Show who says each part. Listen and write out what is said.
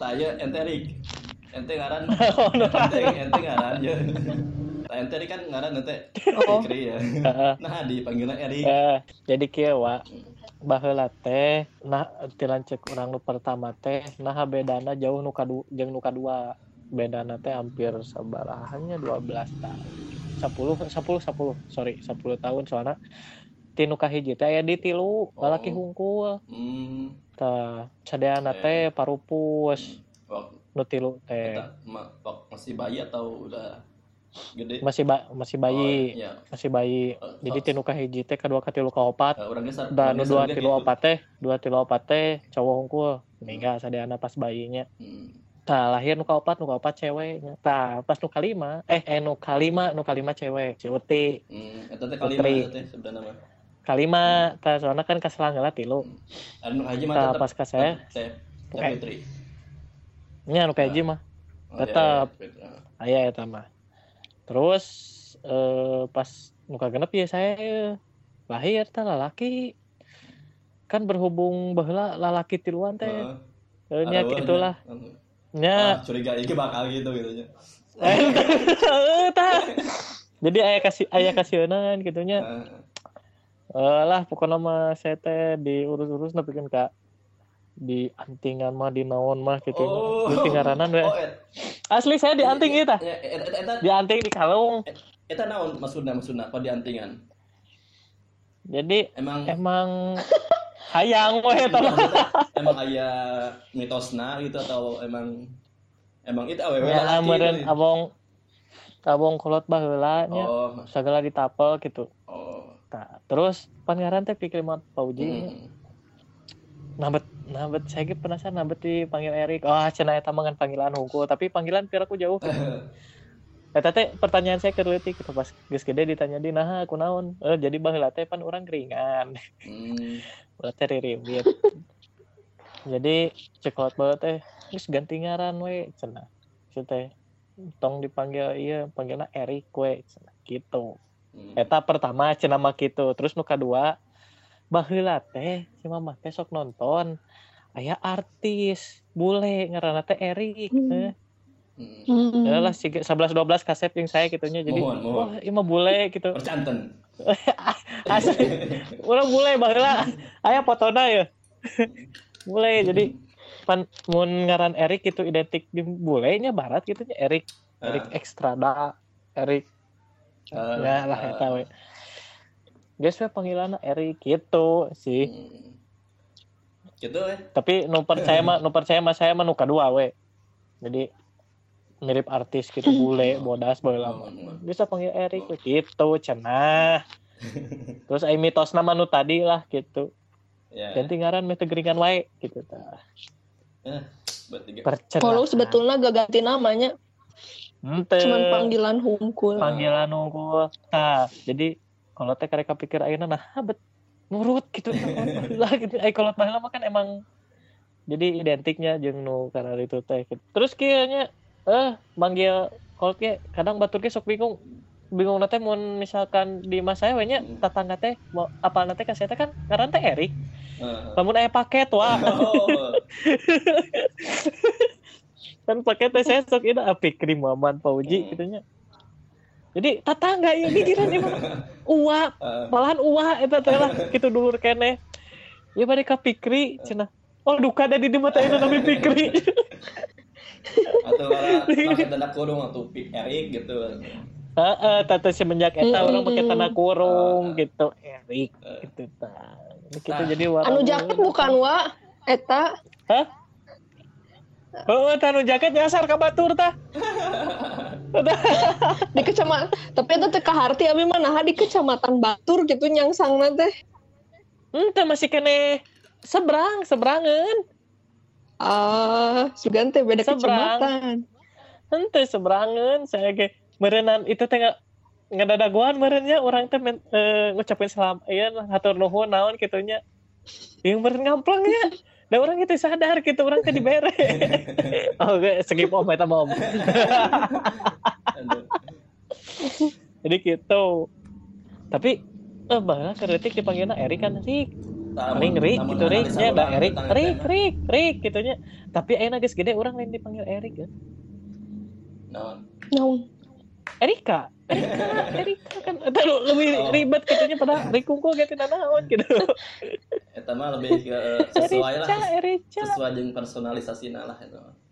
Speaker 1: Tanya ente Erik. Ente ngaran.
Speaker 2: Oh,
Speaker 1: ente ente ngaran ya. Tah ente kan ngaran ente
Speaker 3: Oh.
Speaker 1: Ya. Nah dipanggilnya Erik.
Speaker 2: Jadi kieu wa baheula teh nah ti lanceuk urang nu pertama teh nah bedana jauh nu kadu jeung nu kadua bedana teh hampir sabarahannya 12 tahun 10 10 10 sorry 10 tahun soalnya ti nu kahiji teh aya di tilu lalaki
Speaker 1: Oh.
Speaker 2: hungkul
Speaker 1: Hmm.
Speaker 2: tah sadeana teh parupus. Nu tilu teh.
Speaker 1: masih bayi atau udah gede?
Speaker 2: masih ba masih bayi.
Speaker 1: Oh, iya.
Speaker 2: masih bayi.
Speaker 1: Eh,
Speaker 2: jadi
Speaker 1: so-
Speaker 2: tinu kahiji teh kadua katilu kaopat
Speaker 1: eh, urang geus
Speaker 2: dan nu
Speaker 1: urang geus
Speaker 2: dua tilu opat teh dua tilu opat teh cowok hungkul meninggal sadeana pas bayinya.
Speaker 1: Hmm.
Speaker 2: tah lahir nu kaopat nu kaopat ceweknya. Tah pas nu kalima eh eh nu kalima nu kalima cewek ciuti
Speaker 1: Hmm, eta teh kalima
Speaker 2: Putri.
Speaker 1: Teh mah.
Speaker 2: kalima tah soalnya kan kaselangeula tilu
Speaker 1: Anu haji mah
Speaker 2: tah
Speaker 1: tetep
Speaker 2: pas ka saya
Speaker 1: teh teh
Speaker 2: Oke.
Speaker 1: Putri.
Speaker 2: nya nu kahiji mah
Speaker 1: Oh, iya, iya, Putri. Ah.
Speaker 2: aya eta mah terus eh pas nu kagenep ya saya lahir tah lalaki kan berhubung baheula lalaki tiluan teh. Eh, nya itulah
Speaker 1: nya.
Speaker 2: nya
Speaker 1: Ah, curiga iki bakal gitu gitu.
Speaker 2: Eh, jadi ayah kasih ayah kasihanan gitunya
Speaker 1: Heeh.
Speaker 2: Eh lah pokoknya mah saya teh diurus-urus nepikeun ka di antingan mah di naon mah gitu
Speaker 1: Oh.
Speaker 2: di tingaranan we.
Speaker 1: Oh, et-
Speaker 2: asli saya di anting ieu tah
Speaker 1: ya, eta
Speaker 2: di anting di kalung
Speaker 1: eta naon maksudna maksudna apa di antingan?
Speaker 2: jadi
Speaker 1: Emang
Speaker 2: emang hayang we eta
Speaker 1: emang aya mitosna gitu atau emang emang itu awewe
Speaker 2: ya
Speaker 1: laki gitu.
Speaker 2: abong abong kolot baheula nya
Speaker 1: Oh,
Speaker 2: sagala ditapel gitu
Speaker 1: oh.
Speaker 2: Tah, terus pangeran teh pikir mah Pauji
Speaker 1: Hmm.
Speaker 2: nabet nabet saya ge penasaran nabet dipanggil Erik. Oh cenah eta mah ngan panggilan hungkul tapi panggilan piraku jauh. Eta teh pertanyaan saya ke leutik gitu pas geus gede ditanya di nah aku naon? Eh, jadi baheula teh pan urang keringan.
Speaker 1: Hmm.
Speaker 2: ulah teh ririt jadi cekot bae teh geus ganti ngaran we cenah. Kitu teh tong dipanggil iya panggilna Erik we cenah. Gitu. Eta pertama cenah mah gitu terus nu kadua baheula teh si mamah teh sok nonton aya artis bule ngaranna teh Erik
Speaker 3: Hmm.
Speaker 2: eh.
Speaker 1: Hmm.
Speaker 3: Hmm.
Speaker 2: Ya lah sih 11 12 kasep yang saya gitunya jadi
Speaker 1: Mohon, mohon.
Speaker 2: wah ini mah bule gitu.
Speaker 1: Percanten.
Speaker 2: Asli. Urang bule baheula. Aya fotona ya. bule jadi pan mun ngaran Erik itu identik di bulenya barat gitu nya Erik Erik Extrada Erik Ya lah
Speaker 1: ah,
Speaker 2: eta we. Guys we panggilanna Erik gitu sih.
Speaker 1: hmm. Gitu ya.
Speaker 2: Tapi nu percaya mah nu percaya mah saya mah nu kadua we. Jadi mirip artis gitu bule bodas baheula mah.
Speaker 1: Oh,
Speaker 2: bisa panggil Erik we, gitu cenah terus ai mitos nama nu tadi lah gitu
Speaker 1: Ya.
Speaker 2: ganti ngaran meh teu geringan wae gitu tah percaya
Speaker 3: Kalau sebetulnya gak ganti namanya,
Speaker 2: Henteu.
Speaker 3: cuman panggilan hungkul.
Speaker 2: panggilan unggul nah jadi kalau teh karek kapikir ayeuna nah bet nurut gitu lah gitu ai kolot baheula mah kan emang jadi identiknya jeung nu karena itu teh gitu. terus kayaknya eh manggil kolot ge kadang batur ge sok bingung bingung teh mun misalkan di mas saya we nya tetangga teh mau apa nanti kasih teh kan ngaran teh Erik
Speaker 1: Heeh.
Speaker 2: lamun aya paket wah
Speaker 1: Oh.
Speaker 2: kan paket teh saya sok ini api krim Muhammad Pauji
Speaker 1: Hmm.
Speaker 2: gitu nya jadi tetangga ya? Pikiran emang uwa
Speaker 1: Ah,
Speaker 2: malahan uwa eta teh lah gitu dulur kene. Ya bade ka Pikri cenah. Oh duka ada di mata itu tapi Pikri.
Speaker 1: Atau pakai tanda kurung atau pik Erik gitu.
Speaker 2: heeh tata semenjak eta
Speaker 3: Mm-mm.
Speaker 2: orang pakai tanda kurung
Speaker 1: Ah.
Speaker 2: gitu. Erik gitu tah gitu jadi warna
Speaker 3: Anu jaket bukan wa, eta?
Speaker 2: Hah? Oh, tanu jaket nyasar ke batur tah.
Speaker 3: di kecamatan tapi itu teh kaharti abi mah nah di kecamatan Batur gitu nyangsangna teh
Speaker 2: Ente masih kene seberang, seberangan.
Speaker 3: ah sugan teh beda
Speaker 2: Seberang.
Speaker 3: kecamatan
Speaker 2: Ente seberangan. Saya ge merenan itu teh nggak ngadadaguan merennya orang teh eh, ngucapin salam iya hatur nuhun naon kitunya. Yang meren ngamplangnya. Da orang itu sadar gitu orang teh dibere. Oke, segi om eta om. Jadi gitu. Tapi eh bahkan keretik dipanggilnya Erik kan Erik. paling Rik gitu Rik nya da Erik Rik. Rik Rik gitu nya tapi ayeuna geus gede orang lain dipanggil Erik kan
Speaker 1: Naon?
Speaker 3: Naon?
Speaker 2: Erika Erika Erika kan eta lu lebih
Speaker 1: Oh.
Speaker 2: ribet gitu nya pada Rik Kungku gitu naon gitu
Speaker 1: Eta mah lebih ke eh, sesuai lah
Speaker 2: Erica
Speaker 1: sesuai dengan personalisasi lah mah.